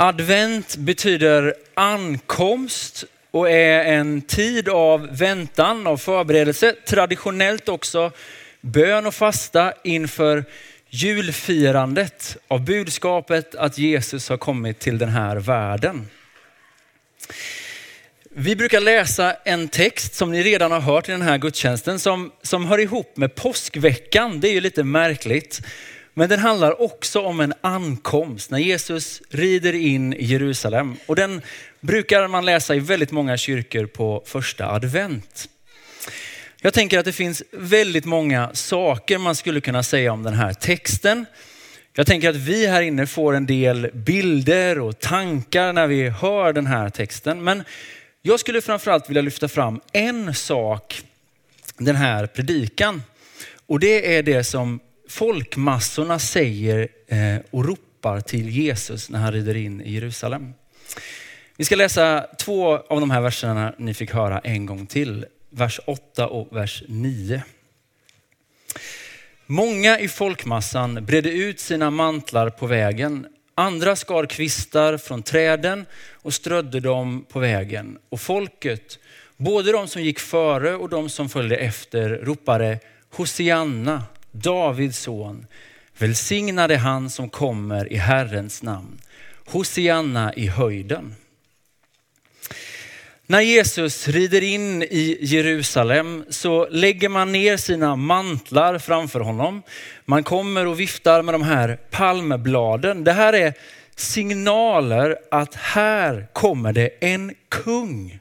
Advent betyder ankomst och är en tid av väntan, av förberedelse. Traditionellt också bön och fasta inför julfirandet av budskapet att Jesus har kommit till den här världen. Vi brukar läsa en text som ni redan har hört i den här gudstjänsten som, som hör ihop med påskveckan. Det är ju lite märkligt. Men den handlar också om en ankomst när Jesus rider in i Jerusalem. Och den brukar man läsa i väldigt många kyrkor på första advent. Jag tänker att det finns väldigt många saker man skulle kunna säga om den här texten. Jag tänker att vi här inne får en del bilder och tankar när vi hör den här texten. Men jag skulle framförallt vilja lyfta fram en sak den här predikan. Och det är det som folkmassorna säger eh, och ropar till Jesus när han rider in i Jerusalem. Vi ska läsa två av de här verserna ni fick höra en gång till. Vers 8 och vers 9. Många i folkmassan bredde ut sina mantlar på vägen. Andra skar kvistar från träden och strödde dem på vägen. Och folket, både de som gick före och de som följde efter, ropade Hosianna, Davids son. Välsignade han som kommer i Herrens namn. Hosianna i höjden. När Jesus rider in i Jerusalem så lägger man ner sina mantlar framför honom. Man kommer och viftar med de här palmbladen. Det här är signaler att här kommer det en kung.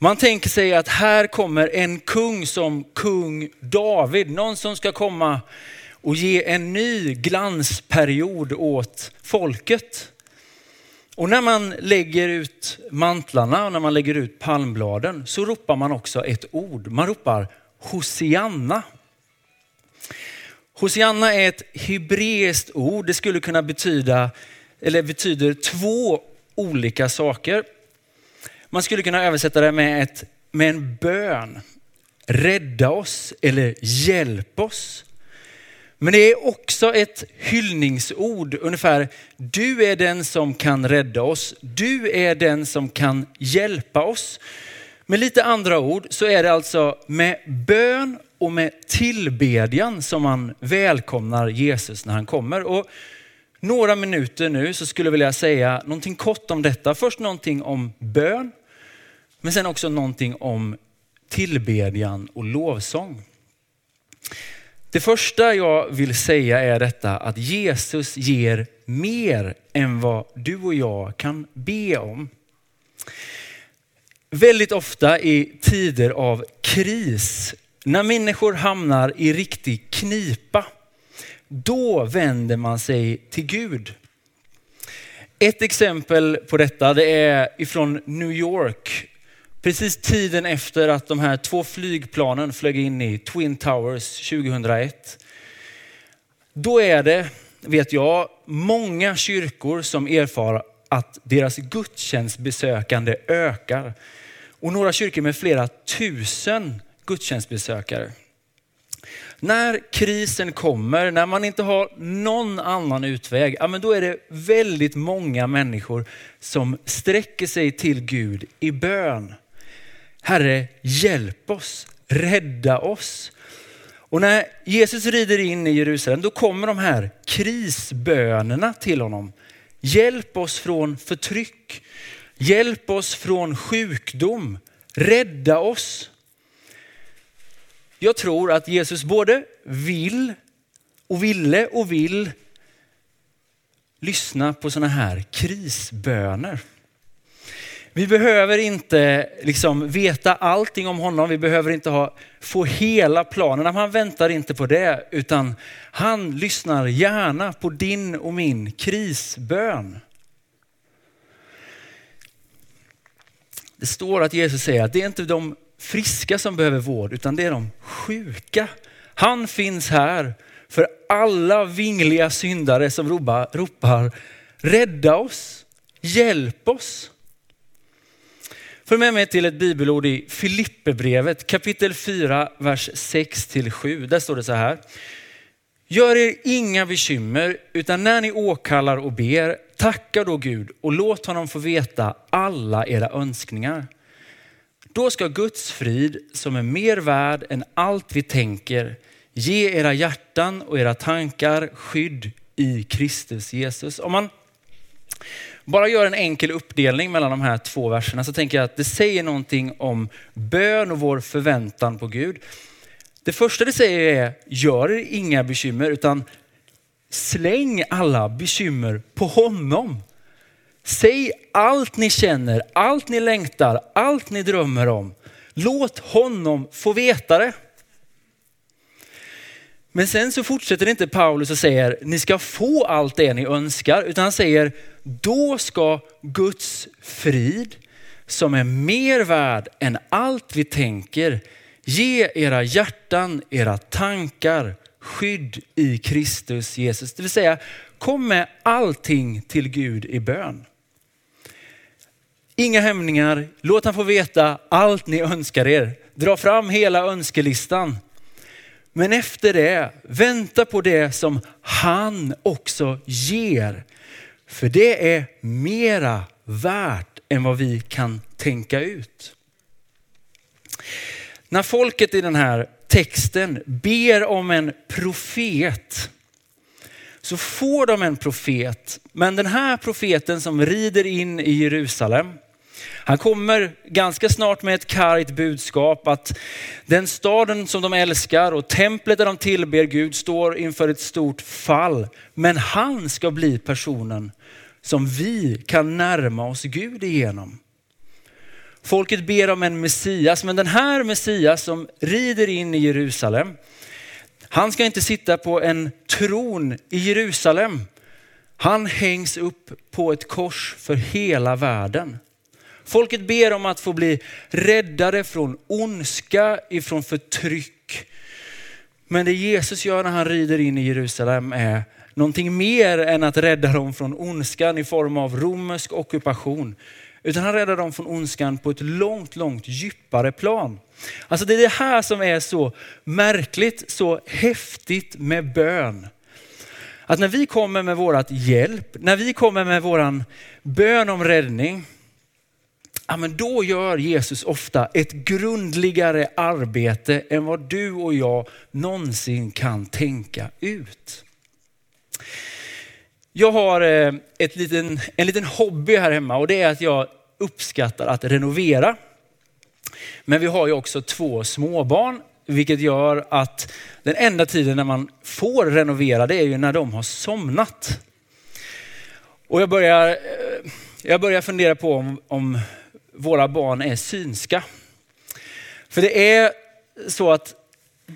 Man tänker sig att här kommer en kung som kung David, någon som ska komma och ge en ny glansperiod åt folket. Och när man lägger ut mantlarna och när man lägger ut palmbladen så ropar man också ett ord. Man ropar Hosianna. Hosianna är ett hebreiskt ord. Det skulle kunna betyda, eller betyder två olika saker. Man skulle kunna översätta det med, ett, med en bön. Rädda oss eller hjälp oss. Men det är också ett hyllningsord, ungefär du är den som kan rädda oss. Du är den som kan hjälpa oss. Med lite andra ord så är det alltså med bön och med tillbedjan som man välkomnar Jesus när han kommer. Och några minuter nu så skulle jag vilja säga någonting kort om detta. Först någonting om bön, men sen också någonting om tillbedjan och lovsång. Det första jag vill säga är detta att Jesus ger mer än vad du och jag kan be om. Väldigt ofta i tider av kris, när människor hamnar i riktig knipa, då vänder man sig till Gud. Ett exempel på detta det är ifrån New York Precis tiden efter att de här två flygplanen flög in i Twin Towers 2001. Då är det, vet jag, många kyrkor som erfar att deras gudstjänstbesökande ökar. Och några kyrkor med flera tusen gudstjänstbesökare. När krisen kommer, när man inte har någon annan utväg, ja, men då är det väldigt många människor som sträcker sig till Gud i bön. Herre, hjälp oss, rädda oss. Och när Jesus rider in i Jerusalem, då kommer de här krisbönerna till honom. Hjälp oss från förtryck. Hjälp oss från sjukdom. Rädda oss. Jag tror att Jesus både vill och ville och vill lyssna på sådana här krisböner. Vi behöver inte liksom veta allting om honom. Vi behöver inte ha, få hela planen. Han väntar inte på det, utan han lyssnar gärna på din och min krisbön. Det står att Jesus säger att det är inte de friska som behöver vård, utan det är de sjuka. Han finns här för alla vingliga syndare som ropar, ropar rädda oss, hjälp oss. Följ med mig till ett bibelord i Filipperbrevet kapitel 4, vers 6-7. Där står det så här. Gör er inga bekymmer, utan när ni åkallar och ber, tacka då Gud och låt honom få veta alla era önskningar. Då ska Guds frid, som är mer värd än allt vi tänker, ge era hjärtan och era tankar skydd i Kristus Jesus. Om man bara gör en enkel uppdelning mellan de här två verserna så tänker jag att det säger någonting om bön och vår förväntan på Gud. Det första det säger är, gör er inga bekymmer utan släng alla bekymmer på honom. Säg allt ni känner, allt ni längtar, allt ni drömmer om. Låt honom få veta det. Men sen så fortsätter inte Paulus och säger, ni ska få allt det ni önskar, utan han säger, då ska Guds frid, som är mer värd än allt vi tänker, ge era hjärtan, era tankar skydd i Kristus Jesus. Det vill säga, kom med allting till Gud i bön. Inga hämningar, låt han få veta allt ni önskar er. Dra fram hela önskelistan. Men efter det, vänta på det som han också ger. För det är mera värt än vad vi kan tänka ut. När folket i den här texten ber om en profet så får de en profet. Men den här profeten som rider in i Jerusalem, han kommer ganska snart med ett kargt budskap att den staden som de älskar och templet där de tillber Gud står inför ett stort fall. Men han ska bli personen som vi kan närma oss Gud igenom. Folket ber om en Messias, men den här Messias som rider in i Jerusalem, han ska inte sitta på en tron i Jerusalem. Han hängs upp på ett kors för hela världen. Folket ber om att få bli räddade från ondska, ifrån förtryck. Men det Jesus gör när han rider in i Jerusalem är någonting mer än att rädda dem från ondskan i form av romersk ockupation. Utan han räddar dem från ondskan på ett långt, långt djupare plan. Alltså det är det här som är så märkligt, så häftigt med bön. Att när vi kommer med vårt hjälp, när vi kommer med våran bön om räddning, ja, men då gör Jesus ofta ett grundligare arbete än vad du och jag någonsin kan tänka ut. Jag har eh, ett liten, en liten hobby här hemma och det är att jag uppskattar att renovera. Men vi har ju också två småbarn, vilket gör att den enda tiden när man får renovera det är ju när de har somnat. Och jag börjar, eh, jag börjar fundera på om, om våra barn är synska. För det är så att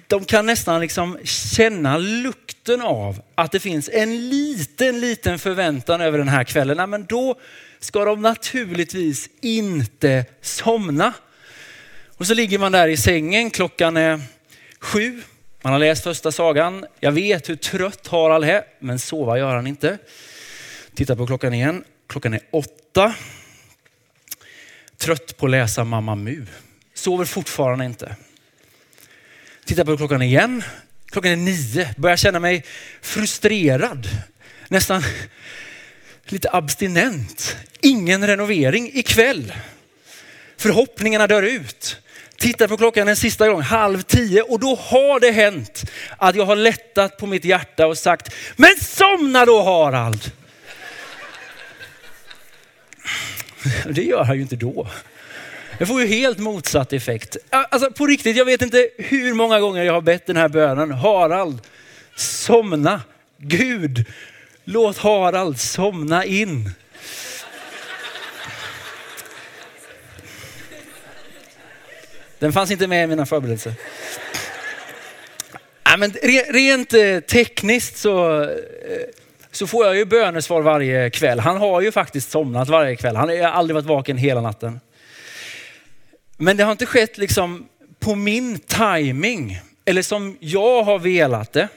de kan nästan liksom känna lukten av att det finns en liten, liten förväntan över den här kvällen. Nej, men då ska de naturligtvis inte somna. Och så ligger man där i sängen, klockan är sju, man har läst första sagan. Jag vet hur trött Harald är, men sova gör han inte. Titta på klockan igen, klockan är åtta. Trött på att läsa Mamma Mu. Sover fortfarande inte. Tittar på klockan igen. Klockan är nio. Börjar känna mig frustrerad. Nästan lite abstinent. Ingen renovering ikväll. Förhoppningarna dör ut. Tittar på klockan en sista gång, halv tio och då har det hänt att jag har lättat på mitt hjärta och sagt, men somna då Harald. Det gör han ju inte då. Det får ju helt motsatt effekt. Alltså på riktigt, jag vet inte hur många gånger jag har bett den här bönen. Harald, somna. Gud, låt Harald somna in. Den fanns inte med i mina förberedelser. Ja, men rent eh, tekniskt så, eh, så får jag ju bönesvar varje kväll. Han har ju faktiskt somnat varje kväll. Han har aldrig varit vaken hela natten. Men det har inte skett liksom på min timing eller som jag har velat det.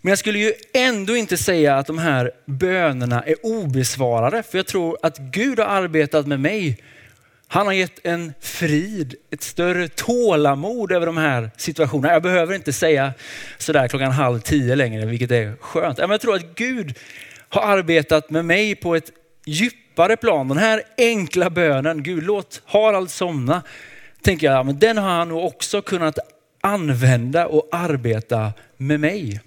Men jag skulle ju ändå inte säga att de här bönerna är obesvarade. För jag tror att Gud har arbetat med mig. Han har gett en frid, ett större tålamod över de här situationerna. Jag behöver inte säga sådär klockan halv tio längre, vilket är skönt. Jag tror att Gud har arbetat med mig på ett djupare plan. Den här enkla bönen, Gud låt Harald somna, tänker jag, men den har han nog också kunnat använda och arbeta med mig.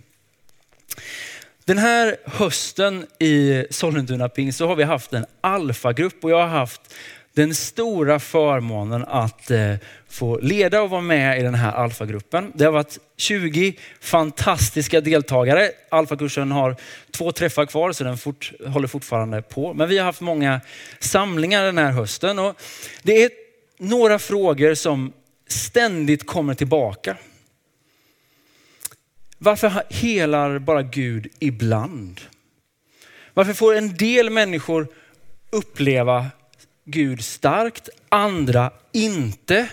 Den här hösten i Sollentuna Ping så har vi haft en alfagrupp och jag har haft den stora förmånen att eh, få leda och vara med i den här alfagruppen. Det har varit 20 fantastiska deltagare. Alfakursen har två träffar kvar så den fort, håller fortfarande på. Men vi har haft många samlingar den här hösten och det är några frågor som ständigt kommer tillbaka. Varför helar bara Gud ibland? Varför får en del människor uppleva Gud starkt, andra inte?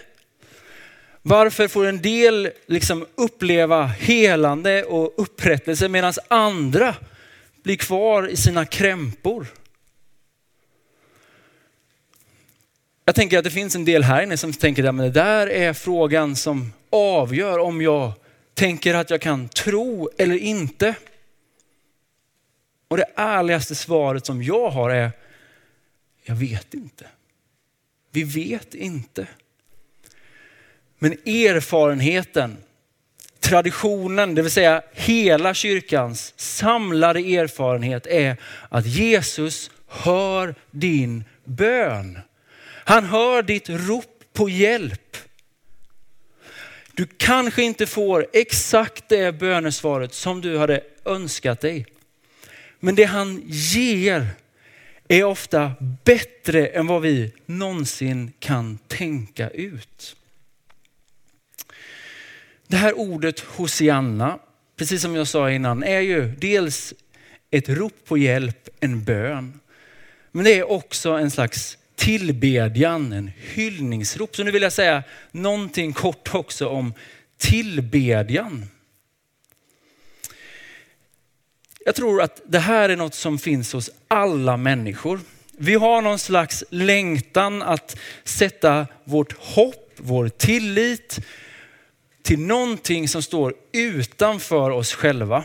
Varför får en del liksom uppleva helande och upprättelse medan andra blir kvar i sina krämpor? Jag tänker att det finns en del här inne som tänker att det där är frågan som avgör om jag tänker att jag kan tro eller inte. Och det ärligaste svaret som jag har är, jag vet inte. Vi vet inte. Men erfarenheten, traditionen, det vill säga hela kyrkans samlade erfarenhet är att Jesus hör din bön. Han hör ditt rop på hjälp. Du kanske inte får exakt det bönesvaret som du hade önskat dig. Men det han ger är ofta bättre än vad vi någonsin kan tänka ut. Det här ordet Hosianna, precis som jag sa innan, är ju dels ett rop på hjälp, en bön. Men det är också en slags tillbedjan, en hyllningsrop. Så nu vill jag säga någonting kort också om tillbedjan. Jag tror att det här är något som finns hos alla människor. Vi har någon slags längtan att sätta vårt hopp, vår tillit till någonting som står utanför oss själva.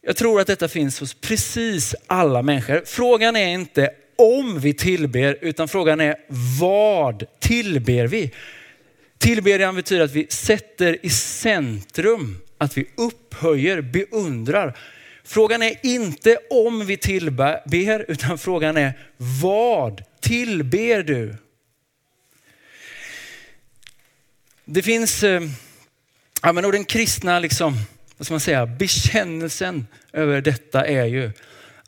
Jag tror att detta finns hos precis alla människor. Frågan är inte om vi tillber, utan frågan är vad tillber vi? Tillbedjan betyder att vi sätter i centrum, att vi upphöjer, beundrar. Frågan är inte om vi tillber, utan frågan är vad tillber du? Det finns, eh, ja men och den kristna liksom, vad ska man säga, bekännelsen över detta är ju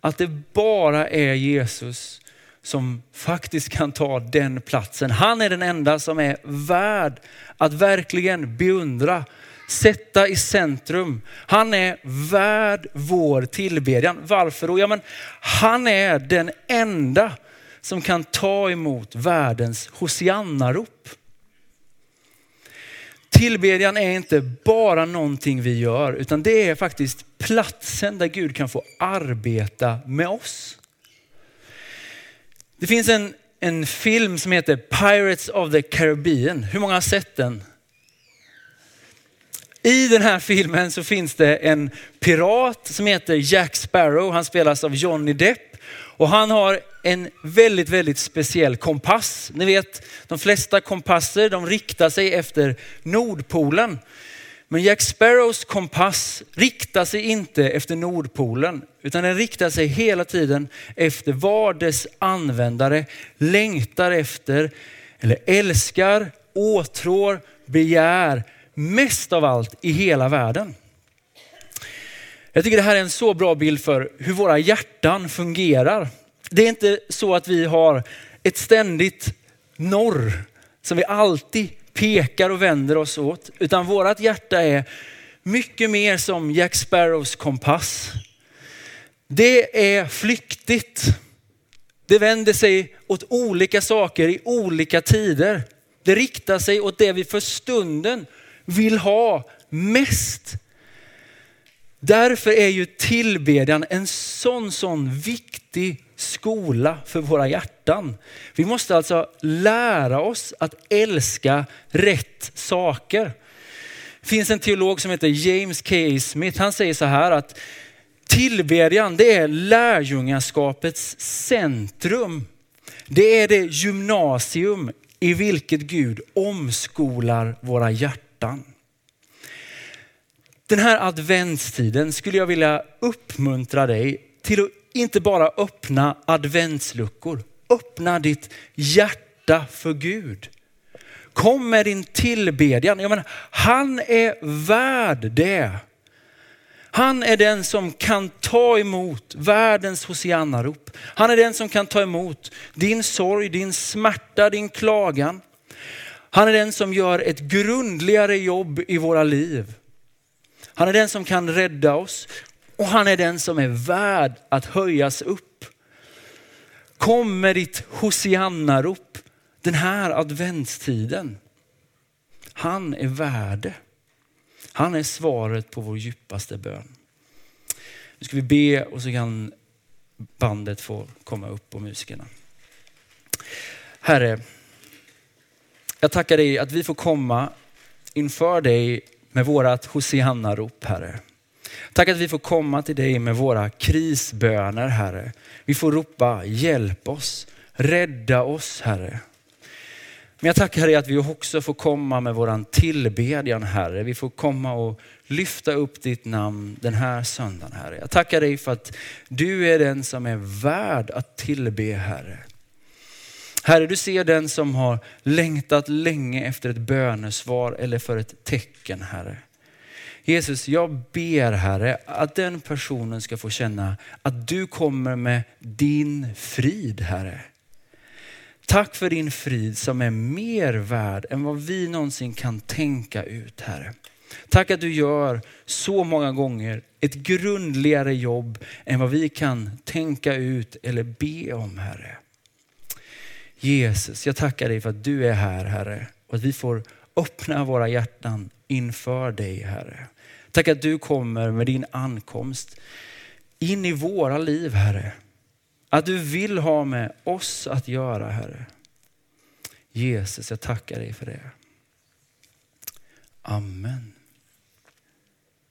att det bara är Jesus som faktiskt kan ta den platsen. Han är den enda som är värd att verkligen beundra, sätta i centrum. Han är värd vår tillbedjan. Varför då? Ja, men han är den enda som kan ta emot världens hosiannarop. Tillbedjan är inte bara någonting vi gör, utan det är faktiskt platsen där Gud kan få arbeta med oss. Det finns en, en film som heter Pirates of the Caribbean. Hur många har sett den? I den här filmen så finns det en pirat som heter Jack Sparrow. Han spelas av Johnny Depp och han har en väldigt, väldigt speciell kompass. Ni vet, de flesta kompasser de riktar sig efter Nordpolen. Men Jack Sparrows kompass riktar sig inte efter Nordpolen, utan den riktar sig hela tiden efter vad dess användare längtar efter, eller älskar, åtrår, begär, mest av allt i hela världen. Jag tycker det här är en så bra bild för hur våra hjärtan fungerar. Det är inte så att vi har ett ständigt norr som vi alltid pekar och vänder oss åt, utan vårt hjärta är mycket mer som Jack Sparrows kompass. Det är flyktigt. Det vänder sig åt olika saker i olika tider. Det riktar sig åt det vi för stunden vill ha mest. Därför är ju tillbedjan en sån, sån viktig skola för våra hjärtan. Vi måste alltså lära oss att älska rätt saker. Det finns en teolog som heter James K. Smith. Han säger så här att Tillbedjan det är lärjungaskapets centrum. Det är det gymnasium i vilket Gud omskolar våra hjärtan hjärtan. Den här adventstiden skulle jag vilja uppmuntra dig till att inte bara öppna adventsluckor. Öppna ditt hjärta för Gud. Kom med din tillbedjan. Jag menar, han är värd det. Han är den som kan ta emot världens hosiannarop. Han är den som kan ta emot din sorg, din smärta, din klagan. Han är den som gör ett grundligare jobb i våra liv. Han är den som kan rädda oss och han är den som är värd att höjas upp. Kom med ditt hosianna-rop den här adventstiden. Han är värde. Han är svaret på vår djupaste bön. Nu ska vi be och så kan bandet få komma upp och musikerna. Herre, jag tackar dig att vi får komma inför dig med vårat Hosianna-rop, Herre. Tack att vi får komma till dig med våra krisböner, Herre. Vi får ropa, hjälp oss, rädda oss, Herre. Men jag tackar dig att vi också får komma med våran tillbedjan Herre. Vi får komma och lyfta upp ditt namn den här söndagen Herre. Jag tackar dig för att du är den som är värd att tillbe Herre. Herre, du ser den som har längtat länge efter ett bönesvar eller för ett tecken Herre. Jesus, jag ber Herre att den personen ska få känna att du kommer med din frid Herre. Tack för din frid som är mer värd än vad vi någonsin kan tänka ut Herre. Tack att du gör så många gånger ett grundligare jobb än vad vi kan tänka ut eller be om Herre. Jesus, jag tackar dig för att du är här Herre och att vi får öppna våra hjärtan inför dig Herre. Tack att du kommer med din ankomst in i våra liv Herre. Att du vill ha med oss att göra Herre. Jesus, jag tackar dig för det. Amen.